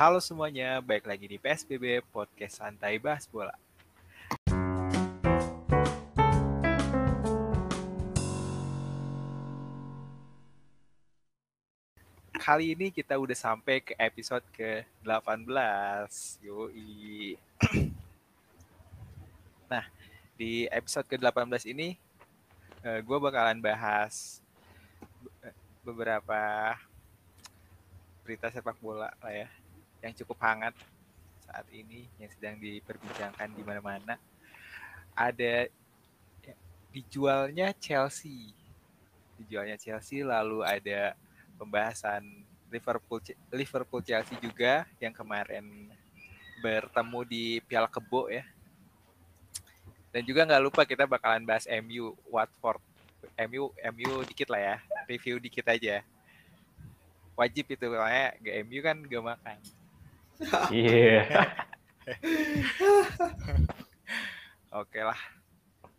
Halo semuanya, baik lagi di PSBB Podcast Santai Bahas Bola. Kali ini kita udah sampai ke episode ke-18. Yoi. Nah, di episode ke-18 ini gue bakalan bahas be- beberapa berita sepak bola lah ya yang cukup hangat saat ini yang sedang diperbincangkan di mana-mana. Ada ya, dijualnya Chelsea. Dijualnya Chelsea lalu ada pembahasan Liverpool Liverpool Chelsea juga yang kemarin bertemu di Piala Kebo ya. Dan juga nggak lupa kita bakalan bahas MU Watford. MU MU dikit lah ya, review dikit aja. Wajib itu soalnya MU kan gak makan. Iya. Oke lah.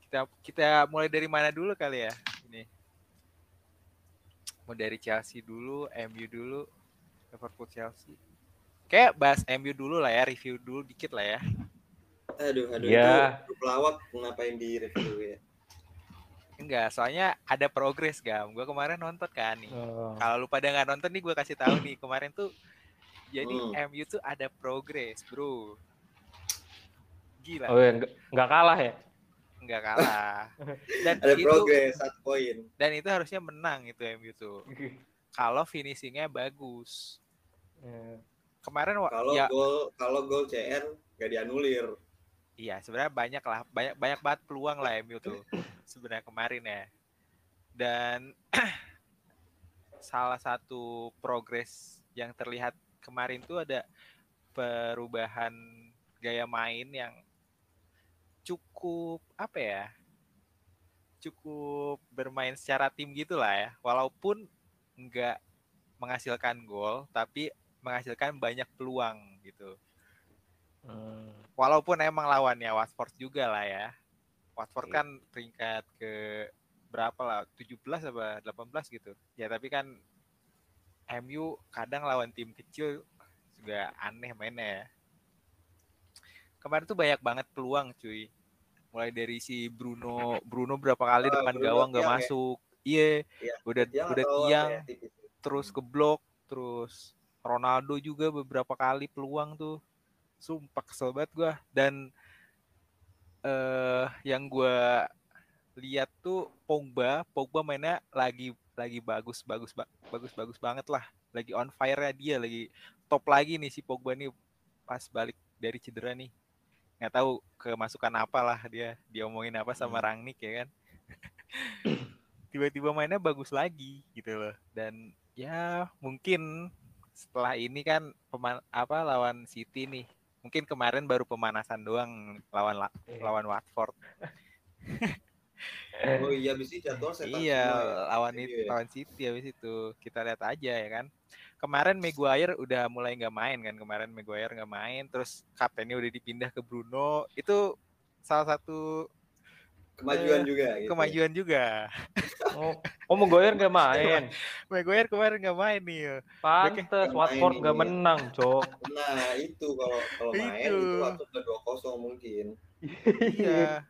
Kita kita mulai dari mana dulu kali ya? Ini. Mau dari Chelsea dulu, MU dulu, Liverpool Chelsea. Kayak bahas MU dulu lah ya, review dulu dikit lah ya. Aduh, aduh Iya. itu pelawak ngapain di review ya? Enggak, soalnya ada progres gam. Gue kemarin nonton kan nih. Oh. Kalau lu pada nggak nonton nih, gue kasih tahu nih kemarin tuh. Jadi Hmm. MU tuh ada progres, bro. Gila, Oh, ya, nggak nggak kalah ya? nggak kalah. Dan Ada itu progres satu poin. dan itu harusnya menang itu MU tuh. Kalau finishingnya bagus. Ya. Kemarin Kalau ya gol kalau gol CR gak dianulir. iya sebenarnya banyak lah banyak banyak banget peluang lah MU tuh sebenarnya kemarin ya. Dan salah satu progres yang terlihat kemarin tuh ada perubahan gaya main yang cukup apa ya? Cukup bermain secara tim gitu lah ya. Walaupun nggak menghasilkan gol, tapi menghasilkan banyak peluang gitu. Hmm. Walaupun emang lawannya Watford juga lah ya. Watford Iya. kan peringkat ke berapa lah? 17 apa 18 gitu. Ya tapi kan MU kadang lawan tim kecil juga aneh mainnya ya. Kemarin tuh banyak banget peluang cuy. Mulai dari si Bruno, Bruno berapa kali Ah, depan Bruno gawang nggak ya? masuk. Iya, Iya, udah Tiang udah tiang, ya, terus ke blok, terus Ronaldo juga beberapa kali peluang tuh. Sumpah kesel banget gua dan eh yang gua lihat tuh Pogba, Pogba mainnya lagi lagi bagus bagus ba- bagus bagus banget lah. Lagi on fire-nya dia, lagi top lagi nih si Pogba nih pas balik dari cedera nih. Nggak tahu kemasukan apa lah dia, diomongin apa sama Hmm. Rangnick ya kan. Tiba-tiba mainnya bagus lagi gitu loh. Dan ya mungkin setelah ini kan peman apa lawan City nih. Mungkin kemarin baru pemanasan doang lawan la- Iya. lawan Watford. Oh iya, habis ini jadwal setan iya, semua ya. lawan Iya, itu iya. lawan City habis itu. Kita lihat aja ya kan. Kemarin Maguire udah mulai nggak main kan. Kemarin Maguire nggak main, terus kaptennya udah dipindah ke Bruno. Itu salah satu Kemajuan Eh, juga gitu. kemajuan juga. Oh, oh Maguire nggak main. Maguire kemarin nggak main nih. Pantes Watford nggak menang, Cok. Nah, itu kalau kalau main Itu. itu waktu udah 2-0 mungkin. Iya.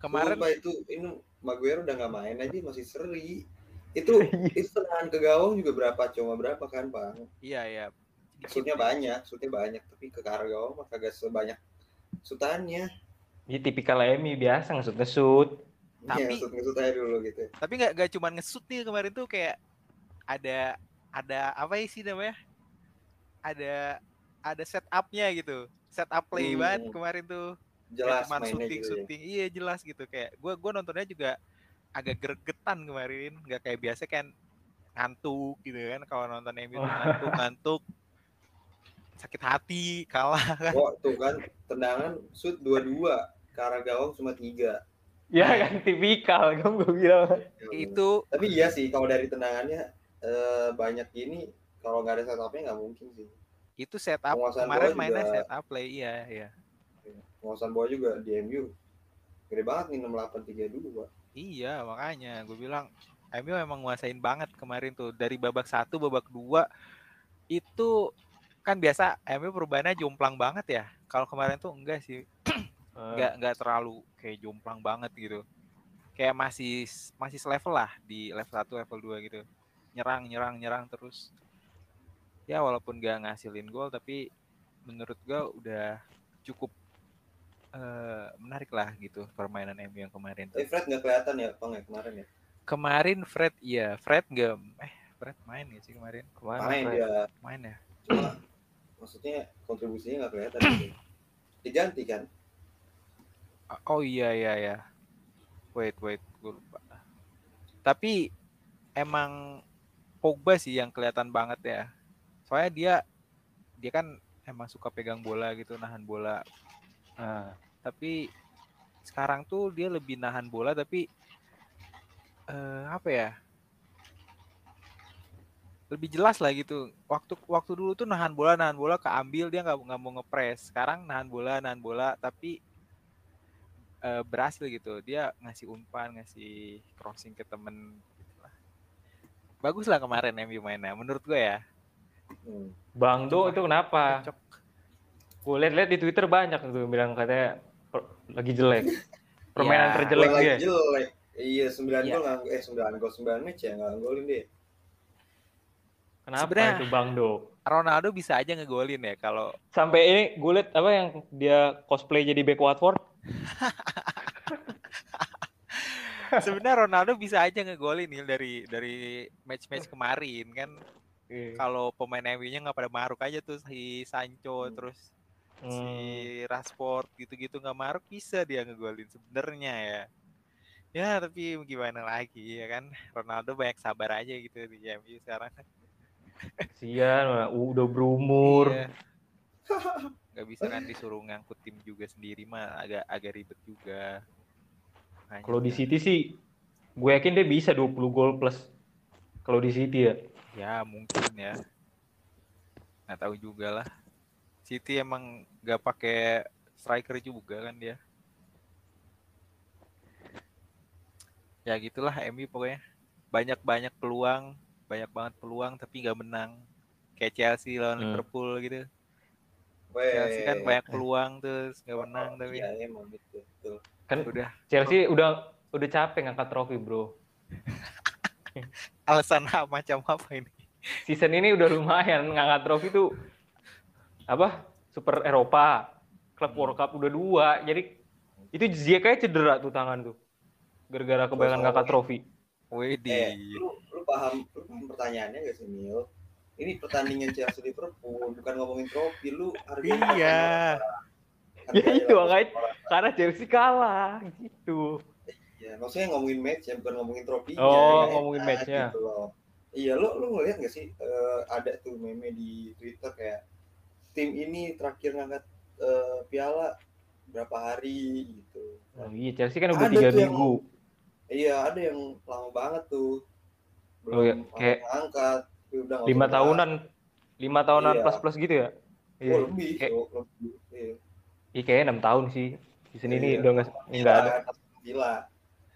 Kemarin Sumpah itu ini Maguire udah nggak main aja masih seri. Itu itu tendangan ke gawang juga berapa cuma berapa kan, Bang? iya ya. Shootnya banyak, shootnya banyak, tapi ke arah gawang mah kagak sebanyak sutannya. Ini tipikal Emi biasa ngesut ngesut. Tapi- Iya, shoot ngesut aja dulu gitu. Tapi nggak nggak cuma ngesut nih kemarin tuh kayak ada ada apa ya sih namanya? Ada ada setupnya gitu. Setup play Hmm. banget kemarin tuh. Jelas mainnya shooting gitu ya. shooting. Iya jelas gitu kayak gua gua nontonnya juga agak gregetan kemarin. Nggak kayak biasa kan ngantuk gitu kan kalau nonton MU tuh ngantuk ngantuk sakit hati kalah kan Wah, tuh kan tendangan shoot dua-dua ke arah gawang cuma tiga. Ya kan tipikal, kan gue bilang. itu Tapi iya sih kalau dari tendangannya eh, banyak gini kalau nggak ada setupnya nggak mungkin sih. itu setup Penguasaan kemarin mainnya juga- setup play iya iya Penguasaan bola juga di MU gede banget nih 6832. Iya makanya gue bilang MU emang nguasain banget kemarin tuh dari babak satu babak dua itu kan biasa MU perubahannya jomplang banget ya. Kalau kemarin tuh enggak sih, Eh, enggak enggak terlalu kayak jomplang banget gitu. Kayak masih masih selevel lah di level 1, level 2 gitu. Nyerang, nyerang, nyerang terus. Ya walaupun enggak ngasilin gol tapi menurut gua udah cukup eh, menarik lah gitu permainan MU yang kemarin. Tapi Fred nggak kelihatan ya, Pang ya kemarin ya. Kemarin Fred iya, Fred enggak eh Fred main ya sih kemarin? ke mana, Main Fred? dia, Main ya? cuma maksudnya kontribusinya nggak kelihatan gitu. Diganti kan? Oh iya iya ya. Wait wait, gue lupa. Tapi emang Pogba sih yang kelihatan banget ya. Soalnya dia dia kan emang suka pegang bola gitu, nahan bola. Ah, Tapi sekarang tuh dia lebih nahan bola tapi eh, apa ya? Lebih jelas lah gitu. Waktu waktu dulu tuh nahan bola, nahan bola keambil dia nggak nggak mau ngepres. Sekarang nahan bola, nahan bola tapi eh, berhasil gitu. Dia ngasih umpan, ngasih crossing ke temen. Gitu lah. Bagus lah kemarin MU mainnya, menurut gue ya. Hmm. Bang Do itu kenapa? Cocok. Gue liat-liat di Twitter banyak tuh bilang katanya per- lagi jelek. Permainan Ya. terjelek dia. jelek. Iya, 9 Iya. gol nggak eh 9 gol 9 match ya nggak golin dia. Kenapa Sebenarnya- itu Bang Do? Ronaldo bisa aja ngegolin ya kalau Sampai ini gue liat apa yang dia cosplay jadi back Watford. sebenarnya Ronaldo bisa aja ngegolin nih dari dari match-match kemarin kan Iya. kalau pemain MU-nya nggak pada maruk aja tuh si Sancho Hmm. terus Hmm. si Rashford gitu-gitu nggak maruk bisa dia ngegolin sebenarnya ya ya tapi gimana lagi ya kan Ronaldo banyak sabar aja gitu di MU sekarang Kasian, udah berumur. Iya. nggak bisa kan disuruh ngangkut tim juga sendiri mah agak agak ribet juga Kalau di City sih, gue yakin dia bisa 20 gol plus. Kalau di City ya. Ya mungkin ya. Nggak tahu juga lah. City emang nggak pakai striker juga kan dia. Ya gitulah MU pokoknya. Banyak-banyak peluang, banyak banget peluang tapi nggak menang. Kayak Chelsea lawan Hmm. Liverpool gitu. Weh. Chelsea kan banyak peluang terus nggak menang tapi Iya, emang betul. Kan udah Chelsea udah udah capek ngangkat trofi, Bro. alasan apa macam apa ini? Season ini udah lumayan ngangkat trofi tuh apa? Super Eropa, Klub World Cup udah dua. Jadi itu Ziyech kayak cedera tuh tangan tuh. Gara-gara kebanyakan ngangkat trofi. Eh, Widih. lu, lu paham lu paham pertanyaannya gak sih Mil? Ini pertandingan Chelsea Liverpool, bukan ngomongin trofi. Lu hargain Iya. Ya itu makanya karena Chelsea kalah gitu. Ya, maksudnya ngomongin match ya, bukan ngomongin trofinya. Oh, ya, ngomongin match-nya. Gitu loh. Iya, lu lu ngeliat gak sih eh, ada tuh meme di Twitter kayak tim ini terakhir ngangkat eh, piala berapa hari gitu. Oh, iya Chelsea kan udah tiga tuh yang- minggu. Iya, ada yang lama banget tuh. Oh, iya, Belum kayak angkat. Udah nggak Lima tahunan, lima tahunan Iya. plus plus gitu ya. bahas. Iya, Oh, lebih. Kayak- Cok, lebih. Iya. iya kayaknya enam tahun sih. Di sini ini Iya. udah nggak nggak ada. Gila.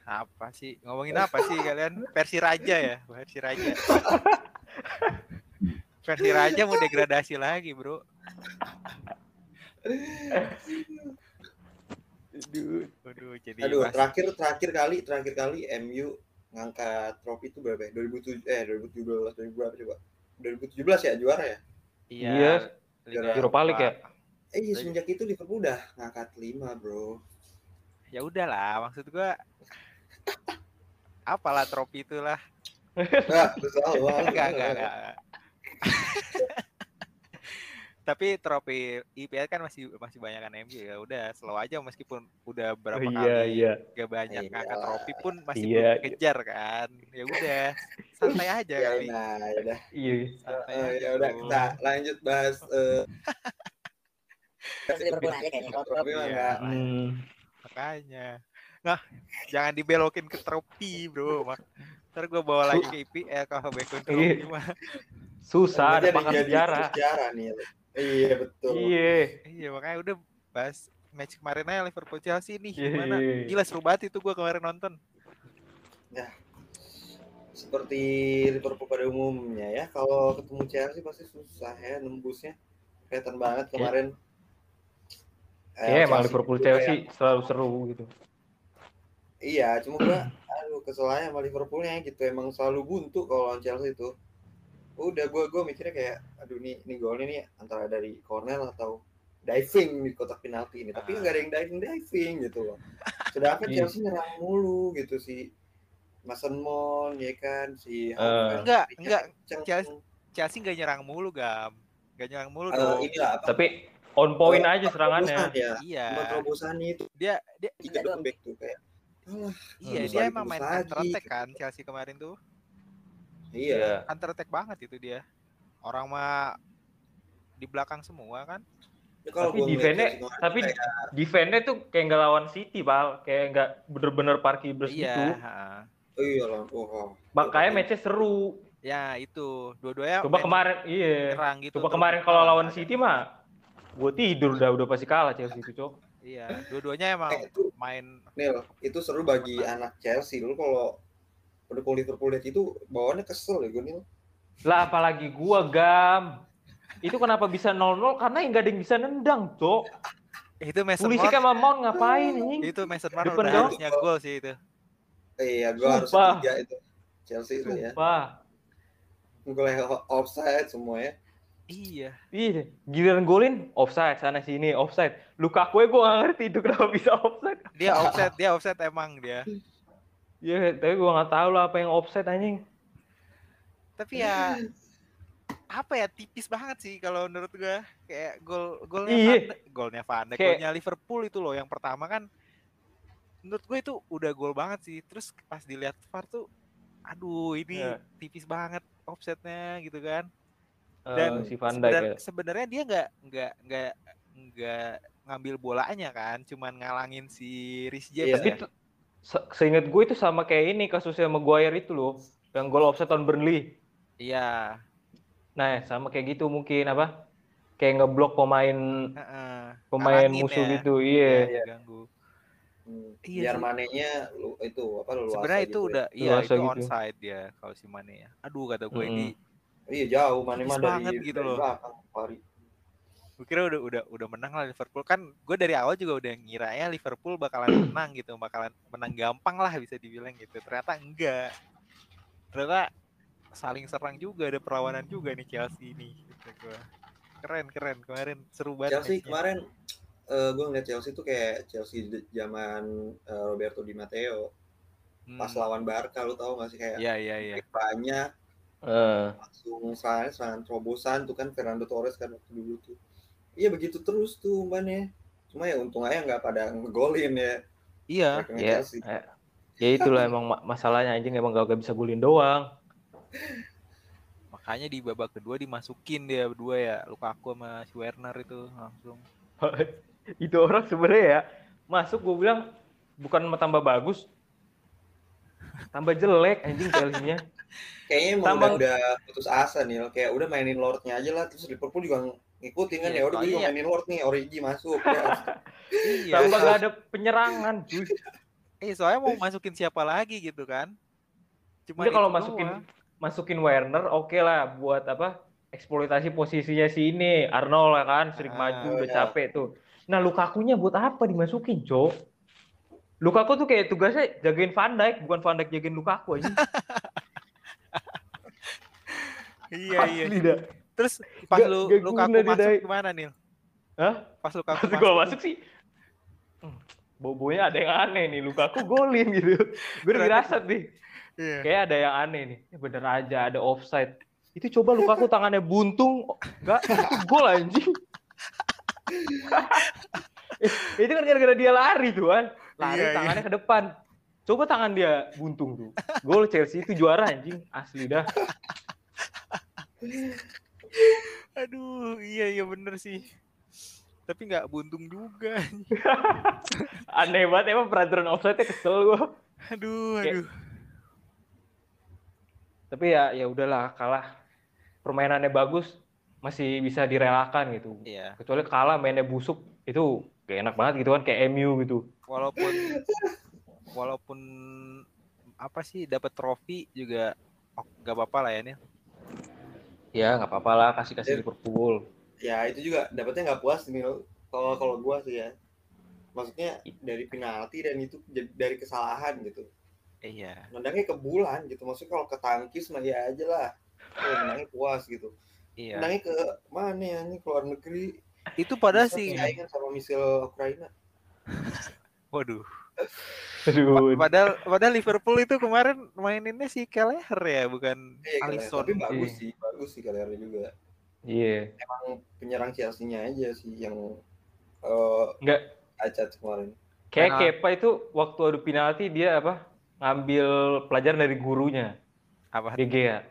Apa sih? Ngomongin apa sih kalian? Versi Raja ya? Versi Raja. Versi Raja mau degradasi lagi, Bro. Aduh. Waduh, jadi Aduh, mas- terakhir terakhir kali terakhir kali MU ngangkat trofi itu berapa ya? 2007 eh 2017 2000 berapa coba? 2017 ya juara ya? iya, Iya, Liga Europa League ya? Eh iya semenjak itu Liverpool udah ngangkat 5, Bro. Ya udahlah, maksud gua apalah trofi itulah. Nah. Enggak, enggak, enggak. Tapi trofi IPL kan masih masih banyak kan MU ya. Udah slow aja meskipun udah berapa Oh, kali iya iya. gak banyak Iya. ngangkat trofi pun masih Iya. belum kejar kan. Ya udah, santai aja Ya kali. nah, ya udah. Iya. Santai aja. ya udah kita lanjut bahas eh Liverpool aja kayaknya. trofi mah Iya. enggak. Hmm. Makanya. Nah, jangan dibelokin ke trofi, bro. Mak- Ntar gue bawa lagi ke IPL kalau ke Iya. trofi mah. Susah ada jadi sejarah. Sejarah nih. Iya, betul. Iya. Iya, makanya udah bahas match kemarin aja Liverpool Chelsea nih. Iya, Gimana? iya, iya. Gila seru banget itu gue kemarin nonton. Seperti Liverpool pada umumnya ya, kalau ketemu Chelsea pasti susah ya nembusnya. kelihatan banget kemarin. Eh, Ya emang Chelsea Liverpool Chelsea yang- selalu seru gitu. Iya, cuma gua aduh keselnya sama Liverpoolnya gitu emang selalu buntu kalau lawan Chelsea itu. Udah gua gua mikirnya kayak aduh nih nih golnya nih antara dari corner atau diving di kotak penalti ini, tapi Ah. nggak ada yang diving diving gitu loh. Sedangkan Iya. Chelsea nyerang mulu gitu si Mason Mount ya kan si Eh. Enggak, enggak. Chelsea- Chelsea nggak nyerang mulu, Gam. Nggak nyerang mulu Eh, dong. inilah apa? Tapi on point Eh, aja serangannya. terobosan Ya, Iya. Cuma terobosannya itu Dia dia tiga back tuh kayak iya, Tembus dia emang main counter attack kan Chelsea kemarin tuh. Iya. Counter attack banget itu dia. Orang mah di belakang semua kan. Ya, kalau Tapi kemarin tapi defense-nya tuh kayak nggak lawan City, Pal. Kayak nggak bener-bener parkir Iya. gitu. oh iya lah, oh, Makanya match-nya seru. Ya itu dua-duanya Coba kemarin, iya. nyerang gitu. Coba kemarin kalau lawan ada. City mah, gue tidur udah udah pasti kalah Chelsea itu, Cok. Iya, dua-duanya emang Eh, itu main Nil, itu seru bagi anak Chelsea. Lu kalau pendukung Liverpool lihat itu bawaannya kesel ya gue Nil. Lah apalagi gua gam. Itu kenapa bisa 0-0 karena nggak ada yang bisa nendang, Cok. itu Mason Mount. sama Mount ngapain anjing? Itu Mason Mount Depan udah dong. harusnya gol sih itu. Iya, gue harus tiga itu. Chelsea itu ya. Sumpah. Gue offside semua ya. Iya. Iya, giliran golin offside sana sini offside. Lukaku gue gak ngerti itu kenapa bisa offside. Dia offset, dia offset emang dia. Iya, tapi gue nggak tahu lah apa yang offside anjing. Tapi ya apa ya tipis banget sih kalau menurut gua kayak gol golnya Iya. Van golnya Van Dijk, golnya Liverpool itu loh yang pertama kan menurut gue itu udah gol banget sih terus pas dilihat VAR tuh aduh ini Iya. tipis banget offsetnya gitu kan Eh, dan si Van Dijk sebenar- ya. sebenarnya dia nggak nggak nggak nggak ngambil bolanya kan cuman ngalangin si Rhys Iya. James Tapi ya. Se- seingat gue itu sama kayak ini kasusnya Maguire itu loh, yang gol offside on Burnley. iya Nah, sama kayak gitu mungkin apa? Kayak ngeblok pemain heeh. pemain Ngalangin musuh ya. gitu. Iya. Iya, diganggu. Hmm. Iya Biar manenya lu itu apa lu Sebenarnya itu udah iya Luasa itu gitu. onside ya kalau si Mane ya. Aduh kata gue ini Iya jauh, mana Tipis mah dari, banget gitu dari loh. belakang. Gue kira udah udah udah menang lah Liverpool. Kan gue dari awal juga udah ngiranya Liverpool bakalan menang gitu bakalan menang gampang lah bisa dibilang gitu. Ternyata enggak. Ternyata saling serang juga ada perlawanan juga nih Chelsea ini gitu gua. keren keren. Kemarin seru banget Chelsea matchnya. kemarin eh gue ngeliat Chelsea tuh kayak Chelsea zaman eh, Roberto Di Matteo. Hmm. pas lawan Barca lu tau gak sih kayak iya iya back banyak. Eh, langsung serangan serangan terobosan tuh kan Fernando Torres kan waktu dulu tuh iya begitu terus tuh umpannya. Cuma ya untung aja nggak pada ngegolin ya. Iya ya, eh, ya itulah emang ma- masalahnya anjing emang gak, gak bisa golin doang. makanya di babak kedua dimasukin dia berdua ya Lukaku sama si Werner itu langsung. Itu orang sebenarnya ya masuk gue bilang bukan tambah bagus tambah jelek anjing Chelsea-nya kayaknya emang Tambang- udah, udah putus asa nih kayak udah mainin Lordnya aja lah terus Liverpool juga ngikutin kan. Iya, ya udah gue juga soalnya- mainin Lord nih Origi masuk. Ya. iya. Tambah gak ada penyerangan cuy. Eh soalnya mau masukin siapa lagi gitu kan. Cuma kalau masukin doang. masukin Werner oke lah buat apa eksploitasi posisinya si ini. Arnold ya kan sering Ah, maju udah iya. capek tuh. Nah Lukakunya buat apa dimasukin cok Lukaku tuh kayak tugasnya jagain Van Dijk bukan Van Dijk jagain Lukaku aja iya iya. Dah. terus pas Gak- lu gak guna dia, masuk Dai. gimana Nil? Hah? pas Lukaku Pas gua masuk. sih. Hmm, bobonya ada yang aneh nih Lukaku golin gitu. Gue udah dirasat nih. Iya. kayak ada yang aneh nih. Ya bener aja ada offside. Itu coba Lukaku tangannya buntung. Enggak itu gol anjing. Eh, itu kan gara-gara dia lari tuh kan lari Iya, iya. tangannya ke depan coba tangan dia buntung tuh. Gol Chelsea itu juara anjing. Asli dah. Aduh iya iya bener sih. Tapi nggak buntung juga. Aneh banget emang peraturan offside kesel gua. Aduh Kayak- aduh. Tapi ya ya udahlah kalah. Permainannya bagus masih bisa direlakan gitu. Iya. Kecuali kalah mainnya busuk itu gak enak banget gitu kan kayak MU gitu. Walaupun walaupun apa sih dapat trofi juga oh, nggak apa-apa lah ya Nil ya nggak apa-apa lah kasih kasih Ya. Liverpool ya itu juga dapetnya nggak puas nih. Kalau kalau gua sih ya. Maksudnya dari penalti dan itu dari kesalahan gitu. Iya. Nendangnya ke bulan gitu. Maksudnya kalau ke tangkis mah ya aja lah. Kalau menangnya puas gitu. Iya. Menangnya ke mana ya nih keluar negeri. Itu padahal Bisa sih. sama misil Ukraina. Waduh. Aduh. Padahal padahal Liverpool itu kemarin maininnya si Kelleher ya, bukan Iya. Alisson. tapi bagus Iya. sih, bagus sih Kelleher juga. Iya. Emang penyerang Chelsea-nya aja sih yang eh Enggak. cacat kemarin. Kayak Penal- Kepa itu waktu adu penalti dia apa? Ngambil pelajaran dari gurunya. Apa? Gea.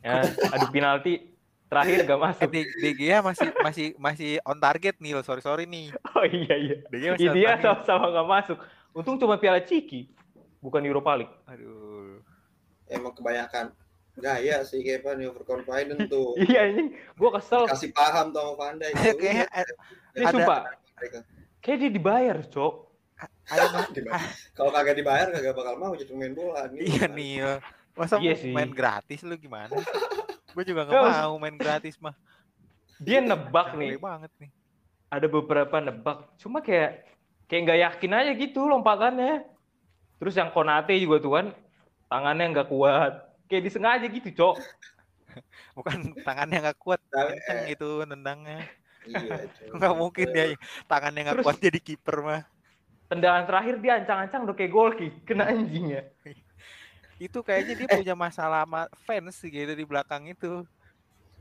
Ya, adu penalti terakhir gak Eh, masuk. De Gea masih masih masih on target nih loh. Sorry sorry nih. Oh iya iya. Gea masih on Dia sama-sama gak masuk. Untung cuma Piala Ciki, bukan Europa League. Aduh. Emang kebanyakan gaya sih nih overconfident tuh. Iya ini, gua kesel. Kasih paham tuh sama Van Dijk. Kayaknya Ini ada- kayak dia dibayar, Cok. ada mah. Dibayar. Kalau kagak dibayar kagak bakal mau jadi main bola nih. Iya nih. Masa Iya main gratis lu gimana? Gue juga gak mau main gratis mah. Dia nebak nih. banget nih. Ada beberapa nebak. Cuma kayak kayak nggak yakin aja gitu lompatannya. Terus yang Konate juga tuh kan tangannya nggak kuat. Kayak disengaja gitu, Cok. Bukan tangannya nggak kuat, Tapi, kenceng itu nendangnya. Iya. Nggak mungkin dia tangannya nggak kuat jadi kiper mah. Tendangan terakhir dia ancang-ancang udah kayak gol kick. Kena anjing ya. Itu kayaknya dia punya masalah sama fans gitu di belakang itu.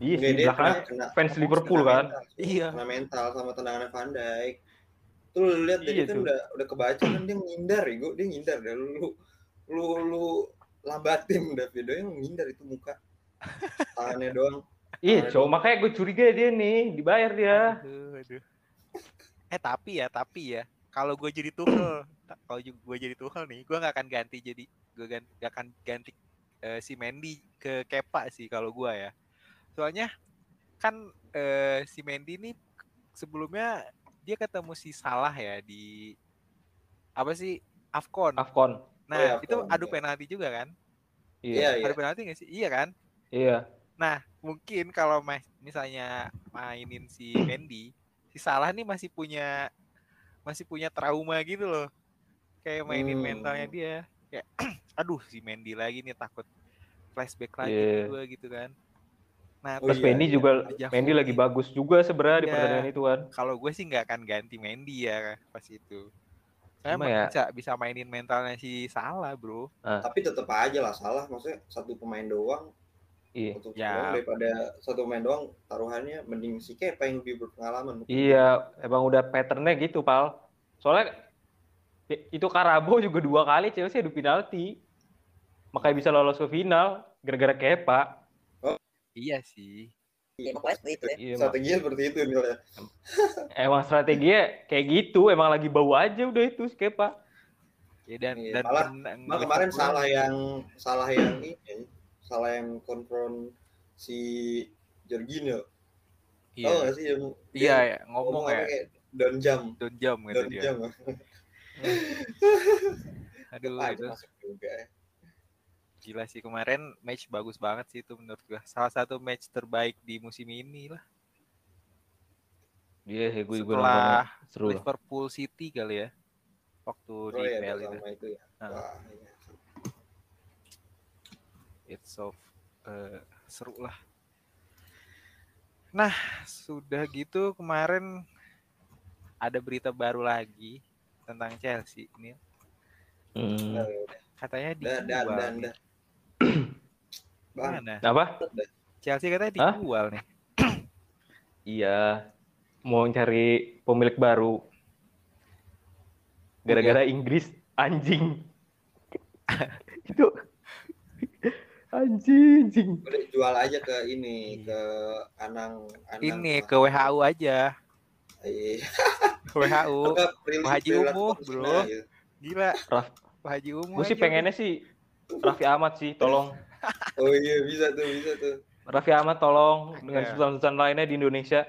Iya dia belakangnya kena- kena- fans kena Liverpool mental, kan. Iya. Kena mental sama tendangannya Van Dijk. Tuh lu lihat dia Iya kan tuh. udah udah kebaca kan dia ngindar ya, dia ngindar deh lu lu lu lambatin David yang ngindar itu muka. Tangannya doang. Iya, Cok. Makanya gue curiga dia nih, dibayar dia. Aduh, aduh. Eh tapi ya, tapi ya, kalau gue jadi Tuchel, kalau gue jadi Tuchel nih, gue nggak akan ganti jadi, gue gan, gak akan ganti eh, si Mendy ke Kepa sih kalau gue ya. Soalnya kan eh, si Mendy ini sebelumnya dia ketemu si Salah ya di apa sih Afcon. Afcon. Nah iya, itu Afcon, adu iya. penalti juga kan? Iya. Iya, iya. Adu penalti nggak sih? Iya kan? Iya. Nah, mungkin kalau misalnya mainin si Mendy, si Salah nih masih punya masih punya trauma gitu loh. Kayak mainin Hmm. mentalnya dia. Kayak aduh si Mendy lagi nih takut flashback lagi Iya. ke gua gitu kan. Nah, Oh, Terus iya, Mendy iya. juga Aja Mendy lagi bagus juga sebenarnya di Iya. pertandingan itu kan. kalau gue sih nggak akan ganti Mendy ya pas itu. Saya Cuma ya- bisa bisa mainin mentalnya si Salah, Bro. Tapi tetap aja lah salah maksudnya satu pemain doang Iya. untuk Ya. daripada satu pemain doang taruhannya mending si Kepa yang lebih berpengalaman. Iya, emang udah patternnya gitu, Pal. Soalnya itu Karabo juga dua kali Chelsea adu penalti. Makanya bisa lolos ke final gara-gara Kepa. Iya sih. Ya, pokoknya seperti itu ya. Iya, emang, Strateginya seperti itu nih ya. emang strateginya kayak gitu, emang lagi bau aja udah itu si Kepa. Ya dan Iya, dan malah- menang Malah kemarin salah yang salah yang ini salah yang konfront si Jorginho. Iya. Tahu gak sih yang Iya, dia ya, ngomong apa ya. kayak down jam, Don jam gitu down dia. jam. Aduh, itu masuk juga ya. gila sih kemarin match bagus banget sih itu menurut gua. Salah satu match terbaik di musim ini lah. Iya, gue juga Setelah nontonnya seru. Liverpool City kali ya. Waktu Oh di iya, PL itu. sama itu ya. Ah. Wah, iya. It's so eh, seru lah. Nah, sudah gitu kemarin ada berita baru lagi tentang Chelsea ini. Hmm. Udah. Katanya dijual. dah. Bang, Mana? Apa? Chelsea katanya Hah? dijual nih. Iya, mau cari pemilik baru. Gara-gara Inggris anjing. itu anjing. udah jual aja ke ini ke Anang Anang. Ini ke WHO aja. Iya. WHO. Pak Haji Umuh, bro. Gila. Raf, Pak Haji Umum. gue sih pengennya sih Raffi Ahmad sih, tolong. Oh iya bisa tuh bisa tuh. Raffi Ahmad tolong dengan Iya. sultan-sultan lainnya di Indonesia.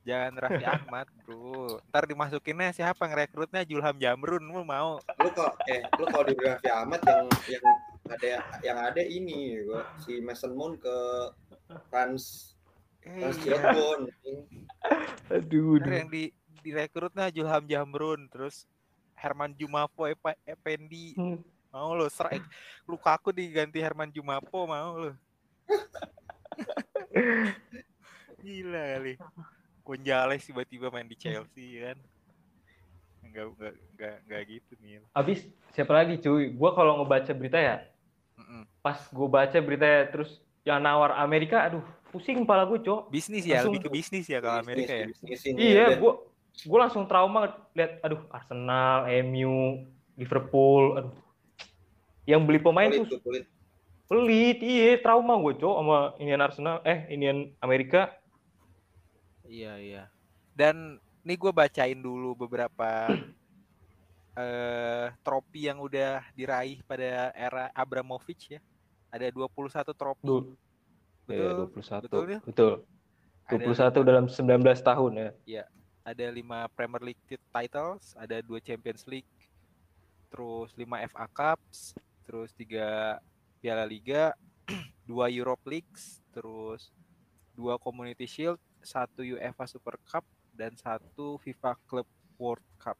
Jangan Raffi Ahmad, bro. Ntar dimasukinnya siapa ngerekrutnya Julham Jamrun, lu mau? Lu kok eh lu kalau di Raffi Ahmad yang yang ada yang ada ini gua si Mason Mount ke Rans Eh, Trans iya. Cirebon. Aduh, Bener yang di direkrutnya Julham Jamrun, terus Herman Jumapo Epa, Ependi. Hmm. Mau lo strike. Lukaku diganti Herman Jumapo mau lo. Gila kali. Gonzales tiba-tiba main di Chelsea kan. Enggak enggak enggak enggak gitu nih. Abis siapa lagi cuy? Gua kalau ngebaca berita ya. Pas gue baca berita terus yang nawar Amerika, aduh pusing kepala gue cok. Bisnis ya, Langsung- lebih ke bisnis ya kalau Amerika ya. Iya, gue gue langsung trauma lihat, aduh Arsenal, MU, Liverpool, aduh. Yang beli pemain kulit tuh kulit. pelit, iya trauma gue cok sama inian Arsenal, eh inian Amerika. Iya iya. Dan nih gue bacain dulu beberapa eh trofi yang udah diraih pada era Abramovich ya. Ada 21 trofi. Duh, ya, Betul. 21. betul ya? Betul. Ada 21 dalam 19 tahun ya. ada 5 Premier League tit- titles, ada 2 Champions League, terus 5 FA Cups, terus 3 Piala Liga, 2 Europe Leagues, terus 2 Community Shield, 1 UEFA Super Cup dan 1 FIFA Club World Cup.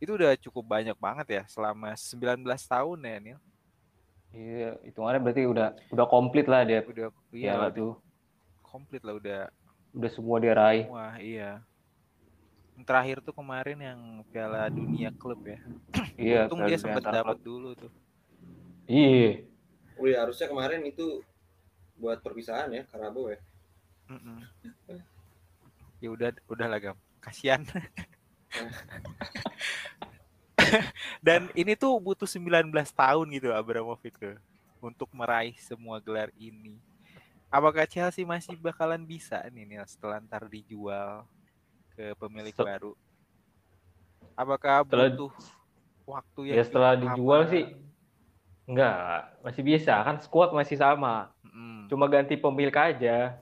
Itu udah cukup banyak banget ya selama 19 tahun ya Nil. Iya, hitungannya berarti udah udah komplit lah dia. Udah Iya iya tuh. komplit lah udah Udah semua dia raih. Wah, iya. Yang terakhir tuh kemarin yang Piala Dunia Klub ya. Iya, Untung dia sempat dapat dulu tuh. Iya. Oh iya, harusnya kemarin itu buat perpisahan ya, Karabo ya. Mm-mm. Ya udah udah lah Gam. Kasihan. Dan ini tuh butuh 19 tahun gitu Abramovich tuh untuk meraih semua gelar ini. Apakah Chelsea masih bakalan bisa nih Nil setelah ntar dijual ke pemilik Setel- baru? Apakah Setelah- butuh waktu yang Ya setelah dijual sih enggak, masih bisa kan squad masih sama. Mm-mm. Cuma ganti pemilik aja.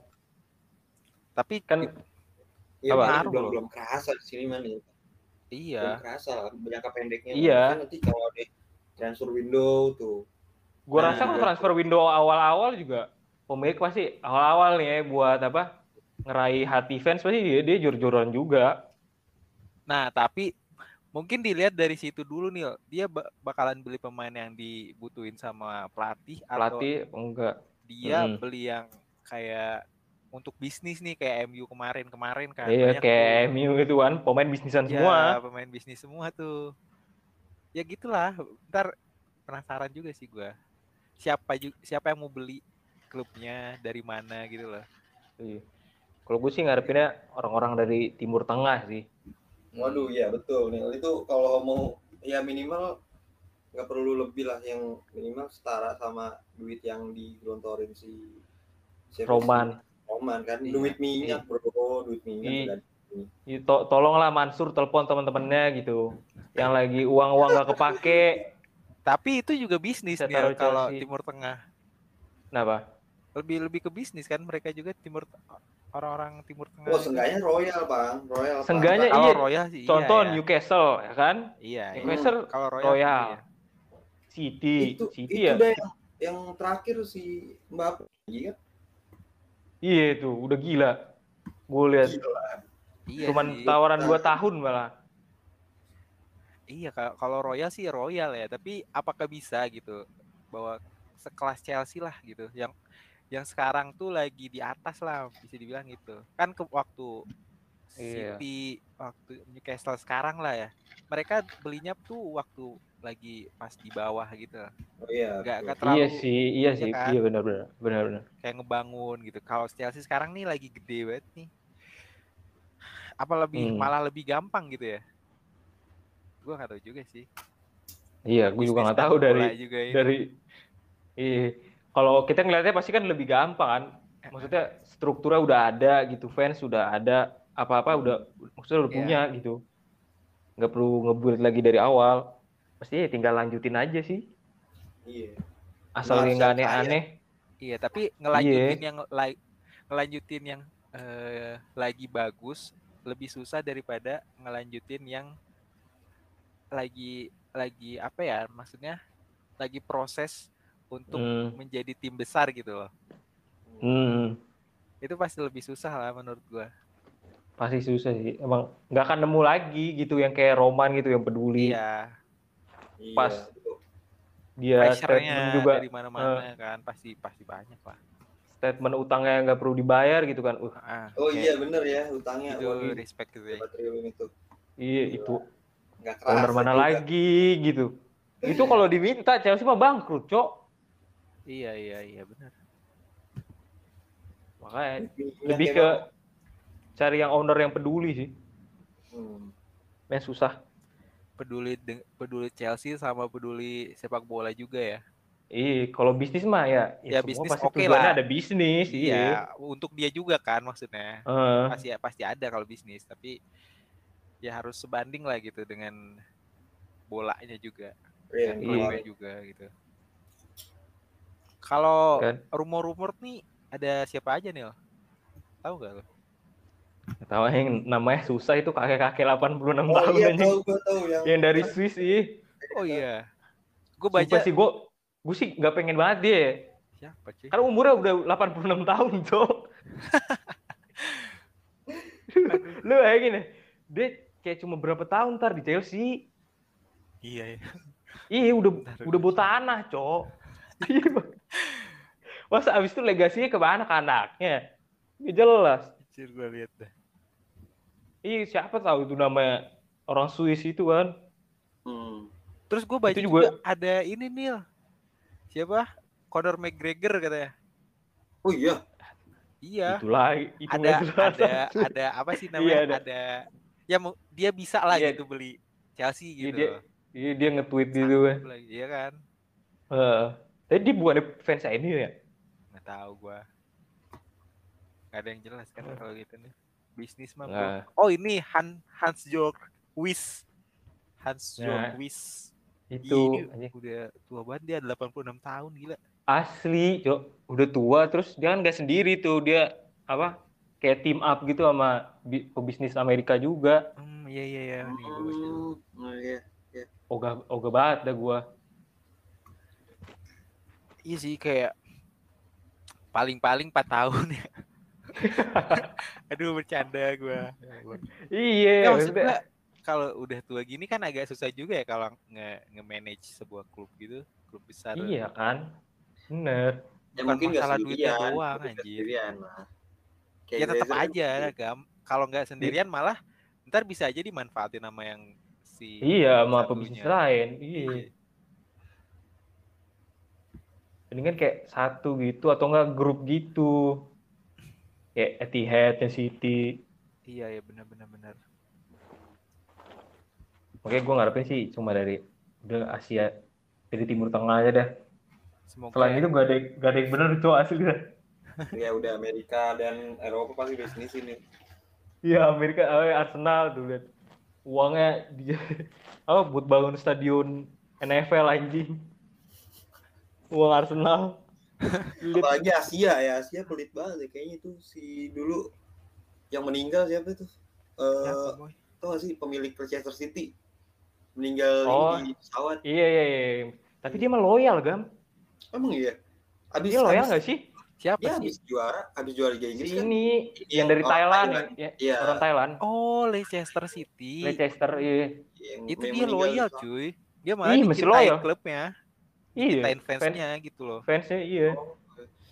Tapi Kan Iya, Apa? belum belum kerasa di sini man. Ya. iya. Belum kerasa lah jangka pendeknya. Iya. Kan nanti kalau ada transfer window tuh. Gua Nah, rasa kan juga. transfer window awal-awal juga pemilik pasti awal-awal nih ya buat apa? Ngeraih hati fans pasti dia dia jor-joran juga. Nah, tapi mungkin dilihat dari situ dulu nih, dia ba- bakalan beli pemain yang dibutuhin sama pelatih atau Pelatih enggak. dia Mm-mm. beli yang kayak untuk bisnis nih kayak MU kemarin-kemarin kan. Iya banyak kayak tuh. MU itu kan pemain bisnisan Ya, semua. pemain bisnis semua tuh. Ya gitulah, ntar penasaran juga sih gua. Siapa siapa yang mau beli klubnya dari mana gitu loh. Iya. Kalau gue sih ngarepinnya orang-orang dari Timur Tengah sih. Waduh, iya betul nih. Itu kalau mau ya minimal nggak perlu lebih lah yang minimal setara sama duit yang digelontorin si Roman. Sih? Roman kan Iya. duit minyak bro, duit minyak Iya. udah Ya, to- tolonglah Mansur telepon teman-temannya gitu. Yang lagi uang-uang gak kepake. Tapi itu juga bisnis taruh kalau. Timur Tengah. Kenapa? lebih lebih ke bisnis kan mereka juga timur orang-orang timur tengah Oh, seenggaknya Royal, Bang. Royal. Seenggaknya iya. Royal sih Contoh iya, ya. Newcastle ya kan? iya iya. Newcastle kalau Royal, Royal. iya. City, itu City itu ya. yang, yang terakhir si iya kan? Iya itu udah gila. Gue lihat Gila. Iya cuman sih. tawaran 2 tahun malah. Iya kalau Royal sih Royal ya, tapi apakah bisa gitu bahwa sekelas Chelsea lah gitu yang yang sekarang tuh lagi di atas lah bisa dibilang gitu. Kan ke waktu Iya. City waktu Newcastle sekarang lah ya. Mereka belinya tuh waktu lagi pas di bawah gitu. Oh iya. Nggak betul. nggak terlalu Iya sih, iya iya sih, kan? iya benar-benar, benar-benar. kayak ngebangun gitu. Kalau Chelsea sekarang nih lagi gede banget nih. Apa lebih Hmm. malah lebih gampang gitu ya? Gua nggak tahu juga sih. Iya, gue juga nggak tahu dari juga ini. dari iya. Kalau kita ngeliatnya pasti kan lebih gampang kan. Maksudnya strukturnya udah ada gitu, fans sudah ada, apa-apa udah maksudnya udah Iya. punya gitu. Nggak perlu ngebuild lagi dari awal. Pasti ya tinggal lanjutin aja sih. Iya. Asal nggak aneh-aneh. Iya, tapi ngelanjutin Iya. yang la- ngelanjutin yang eh, lagi bagus lebih susah daripada ngelanjutin yang lagi lagi apa ya? Maksudnya lagi proses untuk Hmm. menjadi tim besar gitu loh. Hmm. itu pasti lebih susah lah menurut gua. Pasti susah sih. Emang nggak akan nemu lagi gitu yang kayak Roman gitu yang peduli. Iya, Iya, Pas. Dia statement juga dari mana-mana kan pasti pasti banyak lah. statement utangnya nggak perlu dibayar gitu kan. Uh, Ah, Oh kayak iya bener ya utangnya itu waduh, respect gitu ya. itu. iya itu Nggak owner mana juga. lagi gitu. Itu kalau diminta Chelsea mah bangkrut, Cok. Iya iya iya benar. Makanya lebih ke cari yang owner yang peduli sih. Hmm. Yang susah. Peduli peduli Chelsea sama peduli sepak bola juga ya. Iya, kalau bisnis mah ya, Ya, semua bisnis pasti oke tujuannya lah. ada bisnis, iya. Iya, untuk dia juga kan maksudnya. Heeh. Pasti pasti ada kalau bisnis, tapi ya harus sebanding lah gitu dengan bolanya juga, Iya, dan Iya. klubnya juga gitu. Kalau Kan. rumor-rumor nih ada siapa aja nih? Tahu gak lo? Tahu yang namanya susah itu kakek-kakek 86 Oh tahun iya anjing. tahu gua tahu yang Yang dari Swiss sih. Oh iya. Gue Sumpah baca sih gue gue sih nggak pengen banget dia. siapa cuy? Karena umurnya udah 86 tahun, Cok. Lu kayak gini, dia kayak cuma berapa tahun ntar di Chelsea. Iya ya. Iya, udah Bentar, udah bawa tanah, Cok. Iya. Masa abis itu legasinya ke mana ke anaknya? Nggak jelas. Anjir gue lihat dah. Iya, siapa tahu itu namanya orang Swiss itu kan. Hmm. Terus gue baca Itu juga, juga- ada ini Nil. Siapa? Conor McGregor katanya. Oh iya. Iya. Itu lagi, itu ada ada ada apa sih namanya? Iya, ada. ada. Ya dia bisa lah Iya. gitu beli Chelsea Iya, gitu. dia, iya, dia nge-tweet gitu kan. Iya kan? Heeh. Tapi dia bukan fans ini ya? Nggak tahu gua. Nggak ada yang jelas kan kalau gitu nih. Bisnis mah. bro. Nah, Oh ini Han Hans Jörg Wis. Hans Nah, Jörg Wis. itu Iya, anjing. udah tua banget dia 86 tahun gila. asli, Cok. Udah tua terus dia kan gak sendiri tuh, dia apa? Kayak team up gitu sama bi- pebisnis Amerika juga. Hmm, iya iya iya. Dulu. Hmm. Oh, iya. Ogah ogah banget dah gua. Iya sih kayak paling-paling 4 tahun ya. Aduh bercanda gua. Iya, kalau udah tua gini kan agak susah juga ya kalau nge nge-manage sebuah klub gitu, klub besar. Iya kan? Bener. Ya Bukan mungkin masalah duitnya doang, anjir. Ya tetap kan aja, sendiri. Gam. Kalau nggak sendirian malah ntar bisa aja dimanfaatin sama yang si Iya, sama pebisnis lain. Iya. Iya. Mendingan kayak satu gitu atau enggak grup gitu. Kayak Etihad, yang City. Iya ya benar-benar benar. Makanya gue ngarepin sih cuma dari udah Asia dari Timur Tengah aja dah. Semoga Selain ya. itu gak ada gak ada yang bener cowok asli dah. Ya udah Amerika dan Eropa pasti bisnis ini. Iya Amerika, eh, Arsenal tuh lihat uangnya di apa buat bangun stadion NFL anjing. Uang Arsenal. Apalagi Asia ya, Asia pelit banget ya. Kayaknya itu si dulu yang meninggal siapa itu? Eh, Boy? tau gak sih pemilik Manchester City meninggal Oh. di pesawat. iya iya iya. Tapi dia mah loyal gam. Emang iya? Abis, Dia loyal abis- nggak sih? Siapa Ya sih? habis juara, habis juara Liga Inggris kan. ini Ini yang dari Thailand, Thailand. ya, Iya. orang Thailand. Oh, Leicester City. Leicester, iya. Yang Itu yang dia loyal, cuy. Dia malah Ih, masih loyal. klubnya, Iya. Fans, fansnya gitu loh. fansnya iya.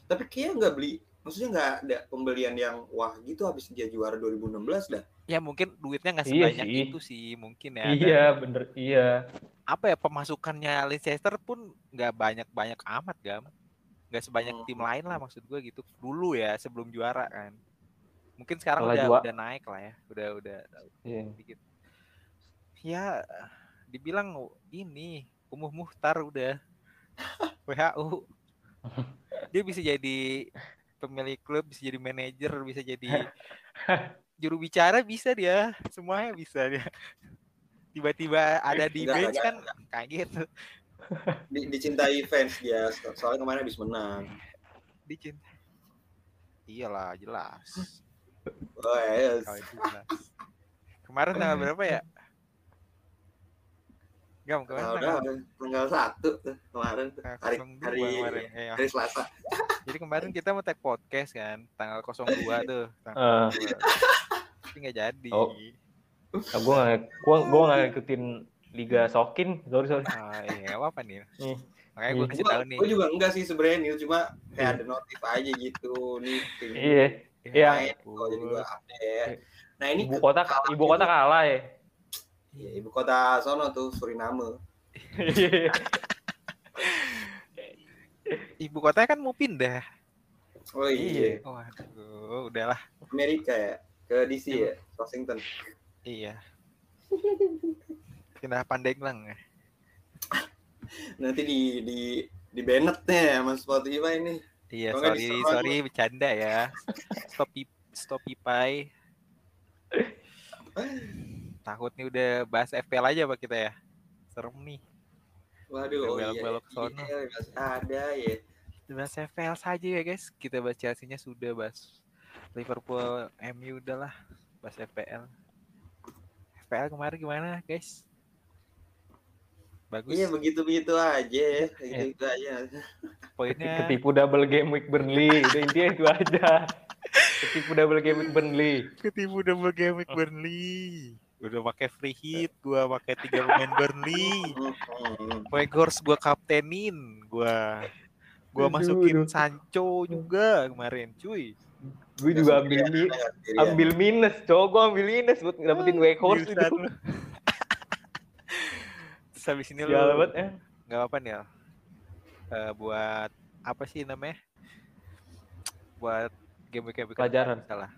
Tapi kayaknya nggak beli, maksudnya nggak ada pembelian yang wah gitu habis dia juara 2016 dah. Ya mungkin duitnya nggak Iya sebanyak sih. itu sih, mungkin ya. Dan Iya, bener. Iya. apa ya pemasukannya Leicester pun nggak banyak-banyak amat gam nggak sebanyak Hmm. tim lain lah maksud gue gitu dulu ya sebelum juara kan mungkin sekarang udah jua- udah naik lah ya udah udah Iya. dikit ya dibilang ini umuh muhtar udah WHO dia bisa jadi pemilik klub bisa jadi manajer bisa jadi juru bicara bisa dia. Semuanya bisa dia. Tiba-tiba ada di Enggak, bench enggak, kan kaget. Di- dicintai fans dia, soalnya kemarin habis menang. dicinta iyalah jelas. Oh, yes. itu jelas. Kemarin tanggal berapa ya Gam kemarin Nah, udah tanggal, udah tanggal satu tuh kemarin tuh. hari 02 hari kemarin. Eh, hari Selasa. Jadi kemarin kita mau tag podcast kan, tanggal 02 tuh. Tanggal Eh, 02. Tapi nggak jadi. Oh. nah, gua nggak gua gua nggak ngikutin Liga Sokin. Sorry sorry. Ah, iya, nggak apa-apa nih. Nih. Makanya gue Nih. kasih Gua, tahu nih. gua juga enggak sih sebenarnya Nil, cuma kayak ada notif aja gitu nih. Iya. Ya, Iya. main, gua jadi gua update. Nah ini Ibu kota ibu kota juga. kalah ya. Iya, ibu kota sono tuh Suriname. Ibu kotanya kan mau pindah. Oh iya, Waduh, udahlah. Amerika ya ke DC ya, Washington. Iya. Pindah Pandeglang ya. Nanti di di di Bennett nih sama Spotify ini. Iya, nggak sorry, sorry bercanda ya. Stop stop pipai. Takut nih udah bahas FPL aja Pak kita ya. Serem nih. Waduh, Udah oh iya, belok-belok sono. iya, masih ada ya. Bahas FPL saja ya guys. Kita bahas Chelsea-nya sudah bahas Liverpool, MU udahlah. Bahas FPL. FPL kemarin gimana guys? Bagus. Iya begitu-begitu aja, begitu aja. Poinnya Ketipu double game week Burnley. Udah intinya itu aja. Ketipu double game week Burnley. ketipu double game week Burnley. Udah pakai free hit, gua pakai tiga pemain Burnley. Weghorst gua kaptenin, gua gua Aduh, masukin aduh. Sancho juga kemarin, cuy. Gue juga ambil mi ambil minus, cowok gue ambil minus buat dapetin Weghorst Giliran itu. Terus habis ini lu ya. nggak apa nih Eh buat apa sih namanya? Buat game game Pelajaran. salah.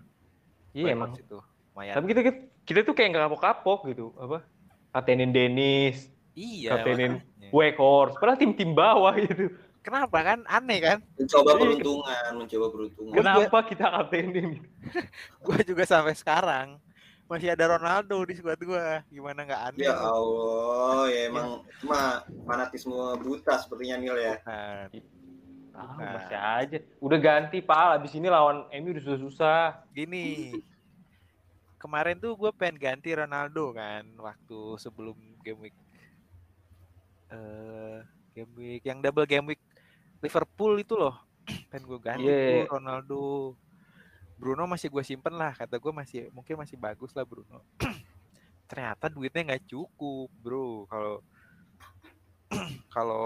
Iya emang. itu. Lumayan. Tapi kita, kita kita tuh kayak nggak kapok-kapok gitu. Apa? Kaptenin Dennis, iya. kaptenin makanya. Weghorst. Padahal tim-tim bawah gitu. Kenapa kan? Aneh kan? mencoba Iya. peruntungan, mencoba peruntungan. Kenapa kita kaptenin? Gue juga sampai sekarang masih ada Ronaldo di squad gua. Gimana nggak aneh? Ya Allah, ya emang cuma fanatisme buta sepertinya Nil ya. Nah, Ah, masih aja. Udah ganti, Pak. Abis ini lawan MU udah susah-susah. gini. Kemarin tuh gue pengen ganti Ronaldo kan waktu sebelum game week eh game week yang double game week Liverpool itu loh. pengen gue ganti Iya. tuh Ronaldo. Bruno masih gue simpen lah, kata gue masih mungkin masih bagus lah Bruno. Ternyata duitnya nggak cukup, bro. Kalau kalau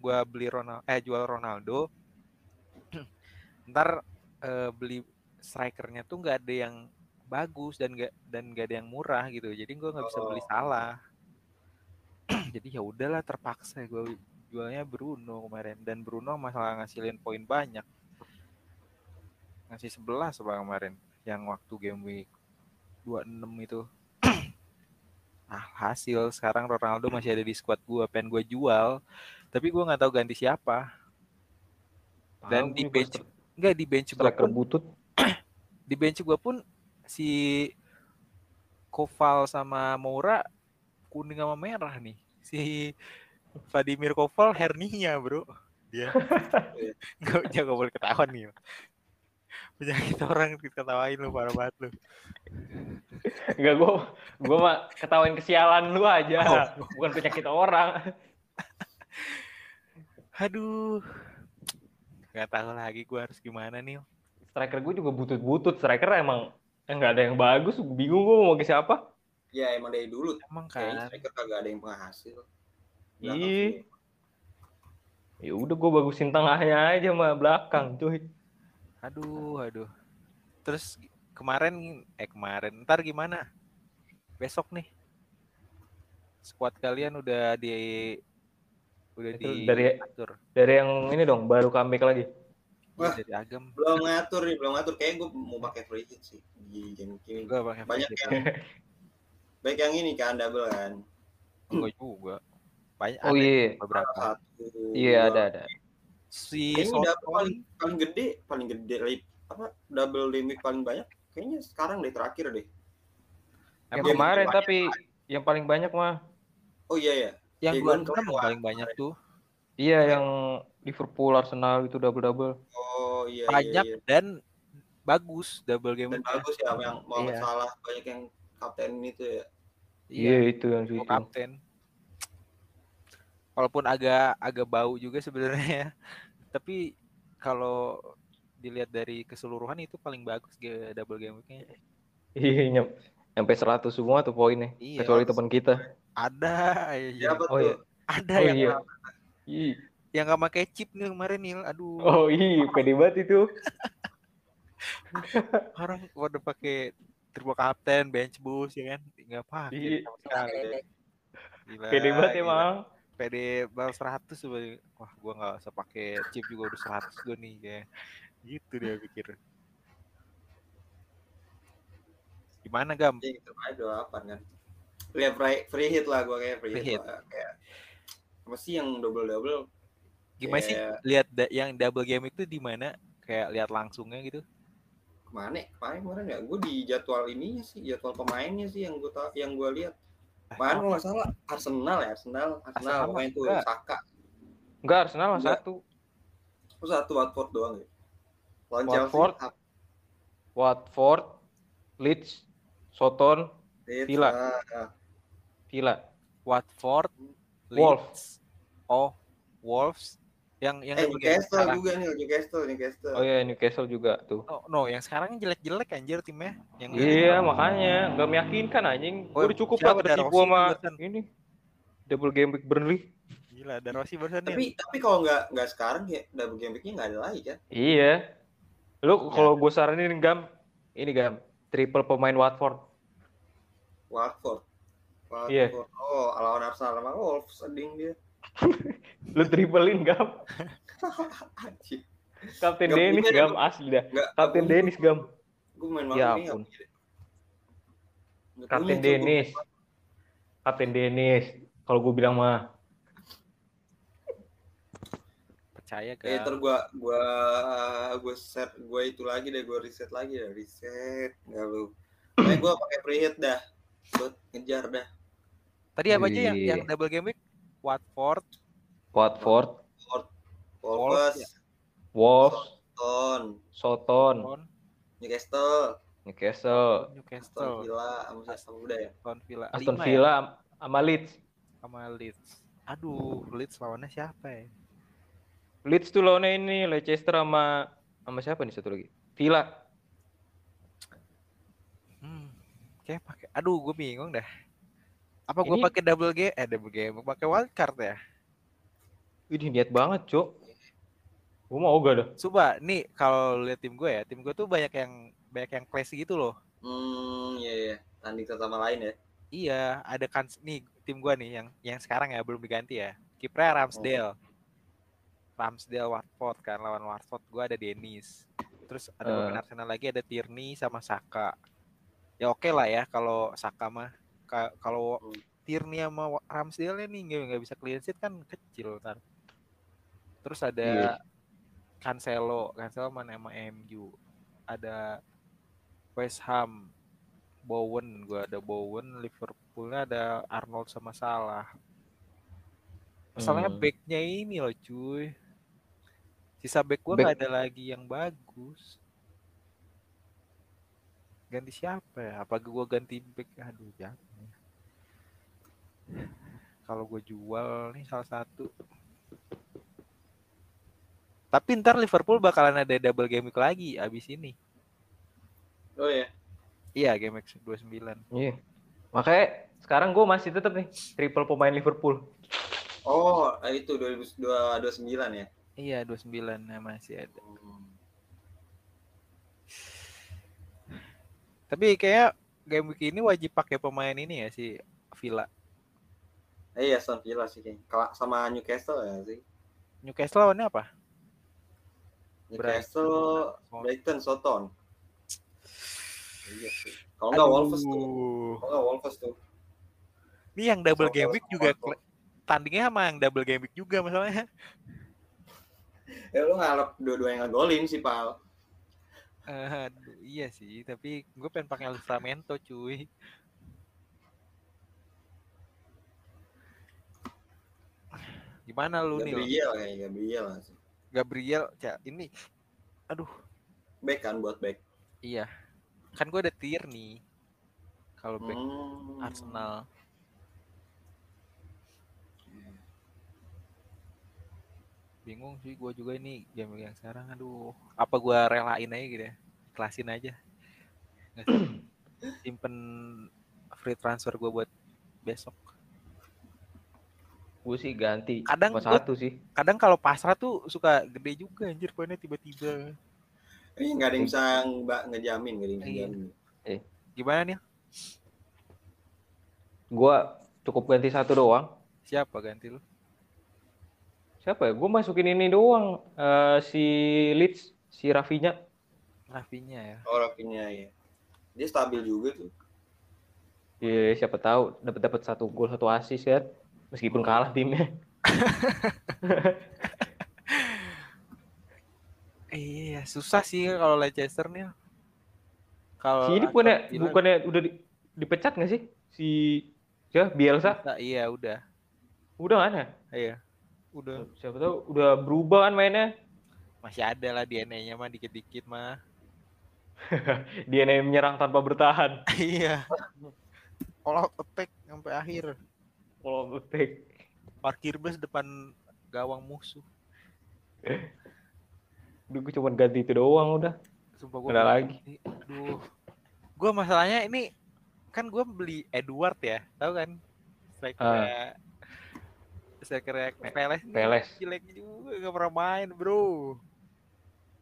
gue beli Ronaldo, eh jual Ronaldo, ntar eh, beli strikernya tuh nggak ada yang bagus dan nggak dan nggak ada yang murah gitu. Jadi gue nggak bisa beli Oh. salah. Jadi ya udahlah terpaksa gue jualnya Bruno kemarin dan Bruno masalah ngasilin poin banyak ngasih 11 apa kemarin yang waktu game week 26 itu ah hasil sekarang Ronaldo masih ada di squad gua pengen gua jual tapi gua nggak tahu ganti siapa dan Tahu di bench enggak di bench striker pun butut. di bench gua pun si Koval sama Moura kuning sama merah nih. Si Vladimir Koval hernia bro. Dia. Nggak jangan boleh ketahuan nih penyakit orang diketawain lu parah banget lu. Enggak gua gua mah ketawain kesialan lu aja, Oh. bukan penyakit orang. aduh. Nggak tahu lagi gua harus gimana nih Striker gue juga butut-butut. Striker emang enggak ada yang bagus, bingung gua mau ke siapa. Ya emang dari dulu emang kayaknya kan striker kagak ada yang penghasil. Ih. Ya udah gua bagusin tengahnya aja sama belakang, cuy. aduh aduh terus kemarin eh kemarin ntar gimana besok nih squad kalian udah di udah Itu di dari- atur Dari yang ini dong, baru comeback lagi. Wah. dari agam Belum ngatur nih, belum ngatur. Kayaknya gue mau pakai free hit sih di game ini. gua pakai Banyak free hit. yang baik yang ini kan double kan. Enggak juga banyak Oh ada iya. beberapa Satu. Iya, ada ada. si Soton paling paling gede, paling gede apa double limit paling banyak. Kayaknya sekarang deh terakhir deh. Yang kemarin banyak. tapi yang paling banyak mah Oh iya ya. yang Ya, enam kelewat paling banyak tuh iya yang Liverpool Arsenal itu double double. Oh iya banyak iya, iya. dan bagus double game Dan bagus ya yang mau Iya. salah banyak yang kapten itu ya. Iya itu yang itu. kapten walaupun agak agak bau juga sebenarnya tapi kalau dilihat dari keseluruhan itu paling bagus double game weeknya Iya, nyam- nyampe 100 semua tuh poinnya. Iya. Kecuali teman kita. ada ya, Siapa Oh iya. ada Oh yang iya. Ih. yang nggak pakai chip nih kemarin Nil aduh Oh iya, pede banget itu. orang udah pakai turbo captain bench boost ya kan nggak pakai Iya. sama sekali Gila, Pede banget emang. pede baru 100 sebenarnya. wah gua nggak usah pakai chip juga udah 100 gue nih kayak gitu dia pikir gimana gam Iya gitu aja apa kan. Ya free, free hit lah gue kayak free, Free hit, hit. lah. Kayak apa sih yang double double? gimana sih Kayak- lihat da- yang double game itu di mana kayak lihat langsungnya gitu Ke mana? Kemarin kemarin ya? Gue di jadwal ininya sih, jadwal pemainnya sih yang gue yang gue lihat. Kemarin kalau nggak salah Arsenal ya, Arsenal, Arsenal, Arsenal itu enggak. Saka. Enggak, Arsenal Enggak. satu. Terus satu Watford doang ya. Lawan Watford. Chelsea, Watford, Leeds, Soton, Leeds, Villa. ah, Villa. Watford Wolves. Oh Wolves yang yang Eh Newcastle sekarang. juga nih, Newcastle, Newcastle. Oh iya, Newcastle juga tuh. Oh, no, yang sekarang jelek-jelek anjir timnya. Yang Iya, makanya nggak meyakinkan anjing. Oh, Udah cukup lah tertipu sama ini. Double game week Burnley. Gila, ada Rossi barusan nih. Tapi tapi kalau nggak nggak sekarang ya double game week-nya nggak ada lagi kan? Iya. Lu Iya. kalau gue saranin Gam, ini Gam, triple pemain Watford. Watford. Watford. Iya. Oh, lawan Arsenal sama Wolves seding dia. Lu triplein Gam. Anjir. Kapten Nggak Dennis punya, Gam asli dah. Nggak Kapten nggak Dennis Gam. Gue main Ya ampun. nggak. Nggak Kapten. Dennis. Kapten Dennis. Kalau gue bilang mah. Percaya Eh, kan? ntar gua gua gua set gua itu lagi deh, gua reset lagi deh, reset. Enggak lu. Eh gua pakai preheat dah. Buat ngejar dah. Tadi apa aja yang yang double game week? Watford, Watford, Wolves? Wolves, Ton, Soton, Aston, Newcastle, Newcastle, Aston Newcastle, Villa, ya? Aston Villa. Aston Lima ya? Villa, sama Leeds. sama Leeds. Aduh, Leeds lawannya siapa ya? Leeds tuh lawannya ini Leicester sama sama siapa nih satu lagi? Villa. Hmm, kayak pakai. Aduh, gue bingung dah. Apa gue Ini- pakai double game? Eh, double game. Pakai wild card ya? Wih, niat banget, Cok. Gue mau ogah dah. Coba, nih kalau lihat tim gue ya, tim gue tuh banyak yang banyak yang classy gitu loh. Hmm, iya iya. Tanding satu sama lain ya. Iya, ada kan nih tim gua nih yang yang sekarang ya belum diganti ya. Kipernya Ramsdale. Ramsdale Watford kan lawan Watford gua ada Dennis. Terus ada pemain Arsenal lagi ada Tierney sama Saka. Ya oke lah ya kalau Saka mah kalau Hmm. Tierney sama Ramsdale nih nggak nggak bisa clean sheet kan kecil ntar. Terus ada Iya. Cancelo, Cancelo mana sama MU. Ada West Ham, Bowen, gua ada Bowen, Liverpoolnya ada Arnold sama Salah. Masalahnya Hmm. backnya ini loh cuy. Sisa back gua Back- ada lagi yang bagus. Ganti siapa ya? Apa gua ganti back? Aduh ya. Kalau gue jual nih salah satu. Tapi ntar Liverpool bakalan ada double game week lagi abis ini. Oh iya. Iya, game week 29. Iya. Makanya sekarang gue masih tetap nih triple pemain Liverpool. Oh, itu 2029 ya. Iya, 29 nah masih ada. Hmm. Tapi kayak game week ini wajib pakai pemain ini ya si Villa. Eh, iya, Aston Villa sih kayaknya. Sama Newcastle ya sih. Newcastle lawannya apa? Newcastle, Brighton. Brighton, Soton. Iya sih. Kalau nggak Wolves tuh. Kalau nggak Wolves tuh. Ini yang double Soton game week juga tandingnya sama yang double game week juga masalahnya. Ya lu ngarep dua-dua yang ngegolin sih, Pal. Aduh, iya sih, tapi gue pengen pakai Livramento cuy. Gimana lu nih? Gabriel kayaknya, Gabriel sih. Gabriel, ya ini, aduh, Back kan buat back. iya, kan gue ada Tierney. Kalau back Hmm. Arsenal, bingung sih gue juga ini game yang sekarang aduh apa gue relain aja gitu ya kelasin aja simpen free transfer gue buat besok Gue sih ganti. Kadang Cuma gua- satu sih. kadang kalau pasrah tuh suka gede juga anjir poinnya tiba-tiba Ini nggak ada yang bisa mbak ngejamin, nggak ada yang Iya. ngejamin. gimana nih Gue cukup ganti satu doang. siapa ganti lu Siapa ya? Gue masukin ini doang. Eh, si Leeds, si Rafinya. Rafinya ya Oh Rafinha ya. Dia stabil juga tuh. Ya, siapa tahu dapat dapat satu gol satu assist kan. Meskipun kalah timnya. iya susah sih kalau Leicester nih kalau Si ini bukannya bukannya udah di- dipecat nggak sih? Si ya Bielsa bisa, iya udah udah kan ya? iya udah Siapa tahu udah berubah kan mainnya. masih ada lah DNA-nya mah dikit-dikit mah nih menyerang tanpa bertahan. iya all out attack sampai akhir Kalau back. parkir bus depan gawang musuh Udah gue cuma ganti itu doang udah. sumpah gue Nggak lagi. aduh gue masalahnya ini kan gue beli Edward ya tahu kan striker Ah. striker Peles Peles. jelek juga gak pernah main bro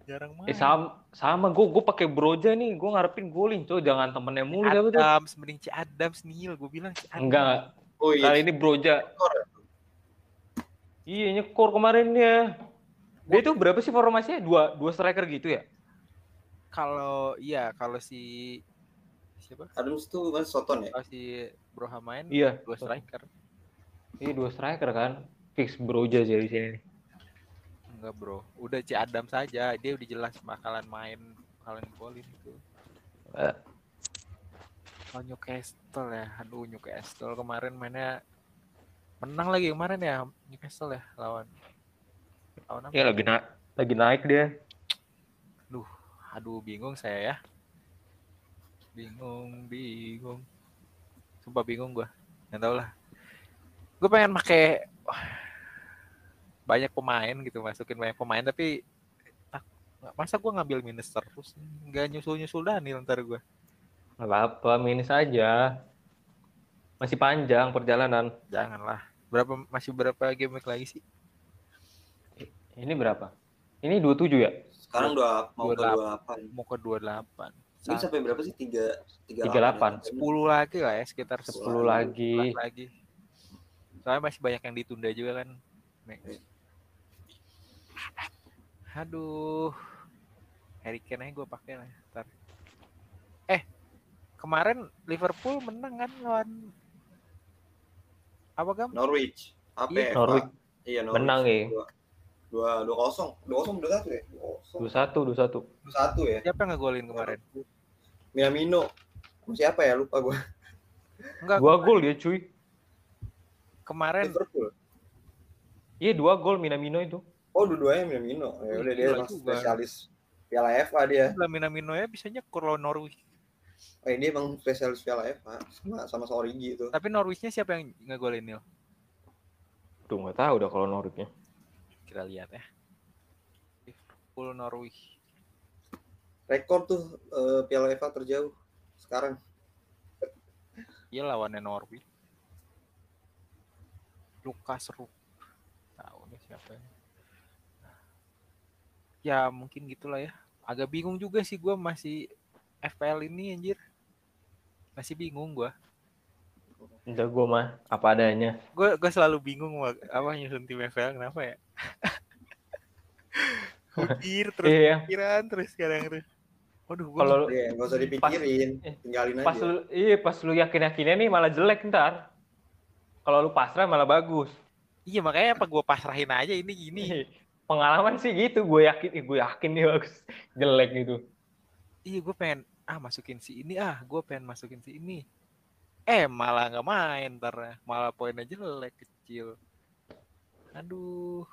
jarang main Eh sama sama gue gue pakai Broja nih. Gue ngarepin golin coy jangan temennya mulu siapa tuh. Adams mending Ci Adams Neil gue bilang Ci Adams Enggak, Oh iya. kali ini Broja. Iya nyekor kemarin ya. Dia itu berapa sih formasinya? Dua dua striker gitu ya? kalau iya kalau si siapa Adams tuh kan Soton ya. kalau si Broha main Iya. dua striker Iya dua striker kan. Fix Broja sih di sini. enggak bro udah Ci Adams saja dia udah jelas bakalan main bakalan golin itu Eh. Oh Newcastle ya, aduh Newcastle kemarin mainnya menang lagi kemarin ya Newcastle ya lawan lawan apa? Ya lagi naik lagi naik dia. Aduh bingung saya ya, bingung bingung, sumpah bingung gua, nggak tau lah. Gue pengen wah, banyak pemain gitu masukin banyak pemain tapi masa gua ngambil minus terus nggak nyusul nyusul Daniel ntar gua. Nggak apa-apa, minus aja. Masih panjang perjalanan. Janganlah. Berapa masih berapa game week lagi sih? Ini berapa? Ini 27 ya? Sekarang dua mau ke 28. 28. Mau ke 28. Ini sampai berapa sih? Tiga, tiga 38. 10 lagi lah ya, sekitar 10 Sepuluh lagi. 11 lagi. Soalnya masih banyak yang ditunda juga kan. Next. Aduh. Harry Kane gue pakai lah. Ntar. Eh, kemarin Liverpool menang kan lawan apa gam? Norwich. Apa Iya, ya? Norwich. Iya, Norwich. Menang ya. Dua, dua, dua kosong. Dua kosong, dua satu ya? Dua kosong. 21, 21. Dua satu ya? Siapa yang ngegolin kemarin? Minamino. Siapa ya? Lupa gue. Enggak, Dua gol dia cuy. kemarin Liverpool. Iya dua gol Minamino itu. Oh, dua-duanya Minamino. Ya udah dia spesialis Piala FA dia. Minamino ya bisa nyekur lawan Norwich. Oh, ini emang spesialis Piala FA sama sama Origi itu. Tapi Norwichnya siapa yang ngegolin Nil? Tuh nggak tahu udah kalau Norwich-nya. Kita lihat ya. Liverpool Norwich. Rekor tuh eh, Piala FA terjauh sekarang. Iya lawannya Norwich. Lukas Rup. Tahu nih siapa ya. Ya mungkin gitulah ya. Agak bingung juga sih gue masih FPL ini anjir. Masih bingung gue. Udah gue mah apa adanya. Gue gue selalu bingung Wak. apa nyusun tim FPL kenapa ya? Mikir terus Iya. pikiran terus sekarang terus. Waduh, Kalau Iya, nggak usah dipikirin, eh, tinggalin pas aja. lu iya pas lu yakin-yakinnya nih malah jelek ntar. Kalau lu pasrah malah bagus. iya makanya apa gue pasrahin aja ini gini. Pengalaman sih gitu, gue yakin, gue yakin nih bagus. Jelek gitu. Iya gue pengen ah masukin si ini ah gue pengen masukin si ini eh malah nggak main ntar malah poinnya jelek kecil aduh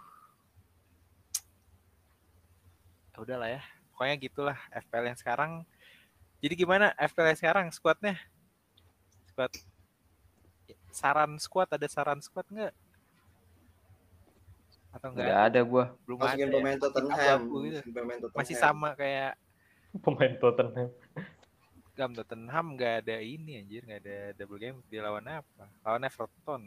ya udahlah ya pokoknya gitulah FPL yang sekarang jadi gimana FPL yang sekarang squadnya squad saran squad ada saran squad nggak Atau enggak? Nggak ada gua Belum Masukin ada. ya? pemain Tottenham. abu-abu gitu. Masukin pemain Tottenham. Masih sama kayak pemain Tottenham. Gam Tottenham nggak ada ini anjir, nggak ada double game di lawan apa? Lawan Everton.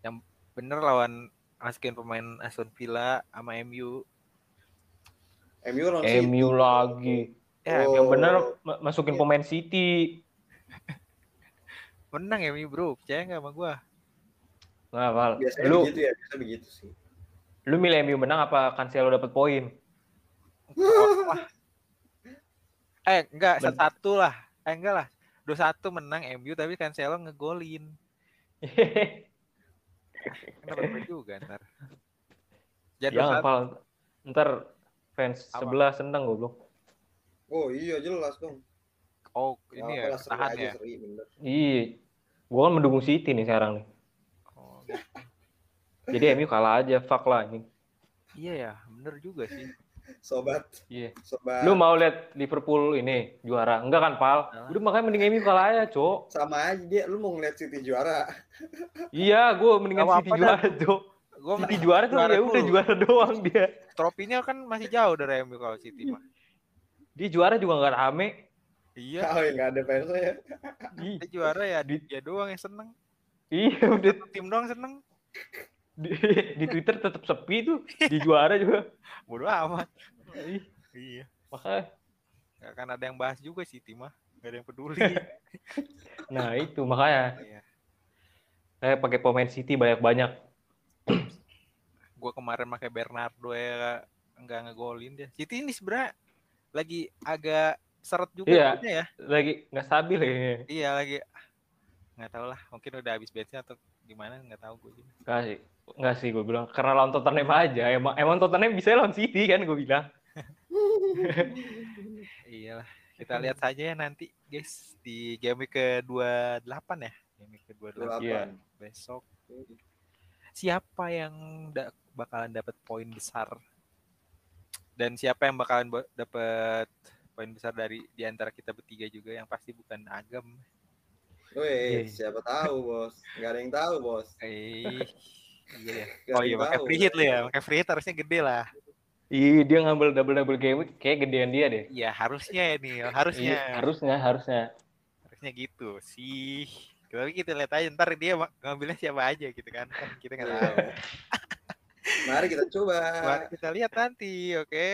Yang bener lawan masukin pemain Aston Villa sama MU. MU. MU lagi. Ya, Oh. Yang bener ma- masukin pemain City. menang MU bro, percaya nggak sama gua? Nah, Val, Biasanya lu begitu ya, biasa begitu sih. lu milih MU menang apa Cancelo dapat poin? Eh enggak satu lah, eh enggak lah, dua satu menang MU tapi Cancelo ngegolin. Kenapa juga ntar? Jadi Jangan, Val. Ntar fans Apa? sebelah seneng goblok. Oh iya jelas dong. oh ini ya seri tahan ya. seri. Iya. Gua kan mendukung City nih sekarang nih. Oh, gitu. Jadi MU kalah aja, fuck lah ini. Iya ya, bener juga sih. Sobat, Iya. sobat. Lu mau lihat Liverpool ini juara? Enggak kan, Pal? Nah. Udah makanya mending MU kalah aja, Cok. sama aja dia, lu mau ngeliat City juara. Iya, gua mendingan Gak City juara, Cok. Gua City juara tuh ya udah juara doang dia. Tropinya kan masih jauh dari MU kalau City mah. Dia juara juga nggak rame. Iya, Oh, ya nggak ada fansnya ya. Dia juara ya Di- dia doang yang seneng. Iya, udah Tim doang seneng. Di, di Twitter tetap sepi tuh. Di juara juga. Bodoh amat. Iya. makanya Gak akan ada yang bahas juga City mah. Gak ada yang peduli. nah itu makanya Iya. saya pakai pemain City banyak-banyak. Gua kemarin pakai Bernardo ya nggak ngegolin dia. City ini sebenarnya lagi agak seret juga Iya. ya. Lagi nggak stabil ya. Iya lagi nggak tahu lah mungkin udah habis benchnya atau gimana nggak tahu gue juga Nggak sih. Nggak sih gue bilang karena lawan Tottenham aja. Emang emang Tottenham bisa lawan City kan gue bilang. iyalah kita lihat saja ya nanti guys di game ke 28 ya game ke 28 Iya. besok siapa yang da- bakalan dapat poin besar dan siapa yang bakalan ba- dapat poin besar dari di antara kita bertiga juga yang pasti bukan Agam Wih, Iya. siapa tahu bos? Gak ada yang tahu bos. eh iya ya Nggak oh iya pakai free hit lu ya pakai free hit harusnya gede lah. Iya dia ngambil double double game kayak gedean dia deh. iya harusnya ya nih harusnya. Iya, harusnya harusnya. harusnya gitu sih. Tapi kita lihat aja ntar dia ngambilnya siapa aja gitu kan. Kan kita nggak Iya. tahu. Mari kita coba. Mari kita lihat nanti oke?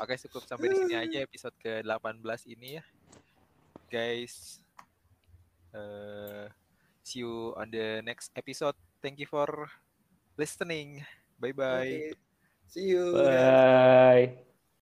Oke cukup sampai di sini aja episode ke 18 ini ya. Guys Eh, see you on the next episode thank you for listening bye bye. See you. Bye.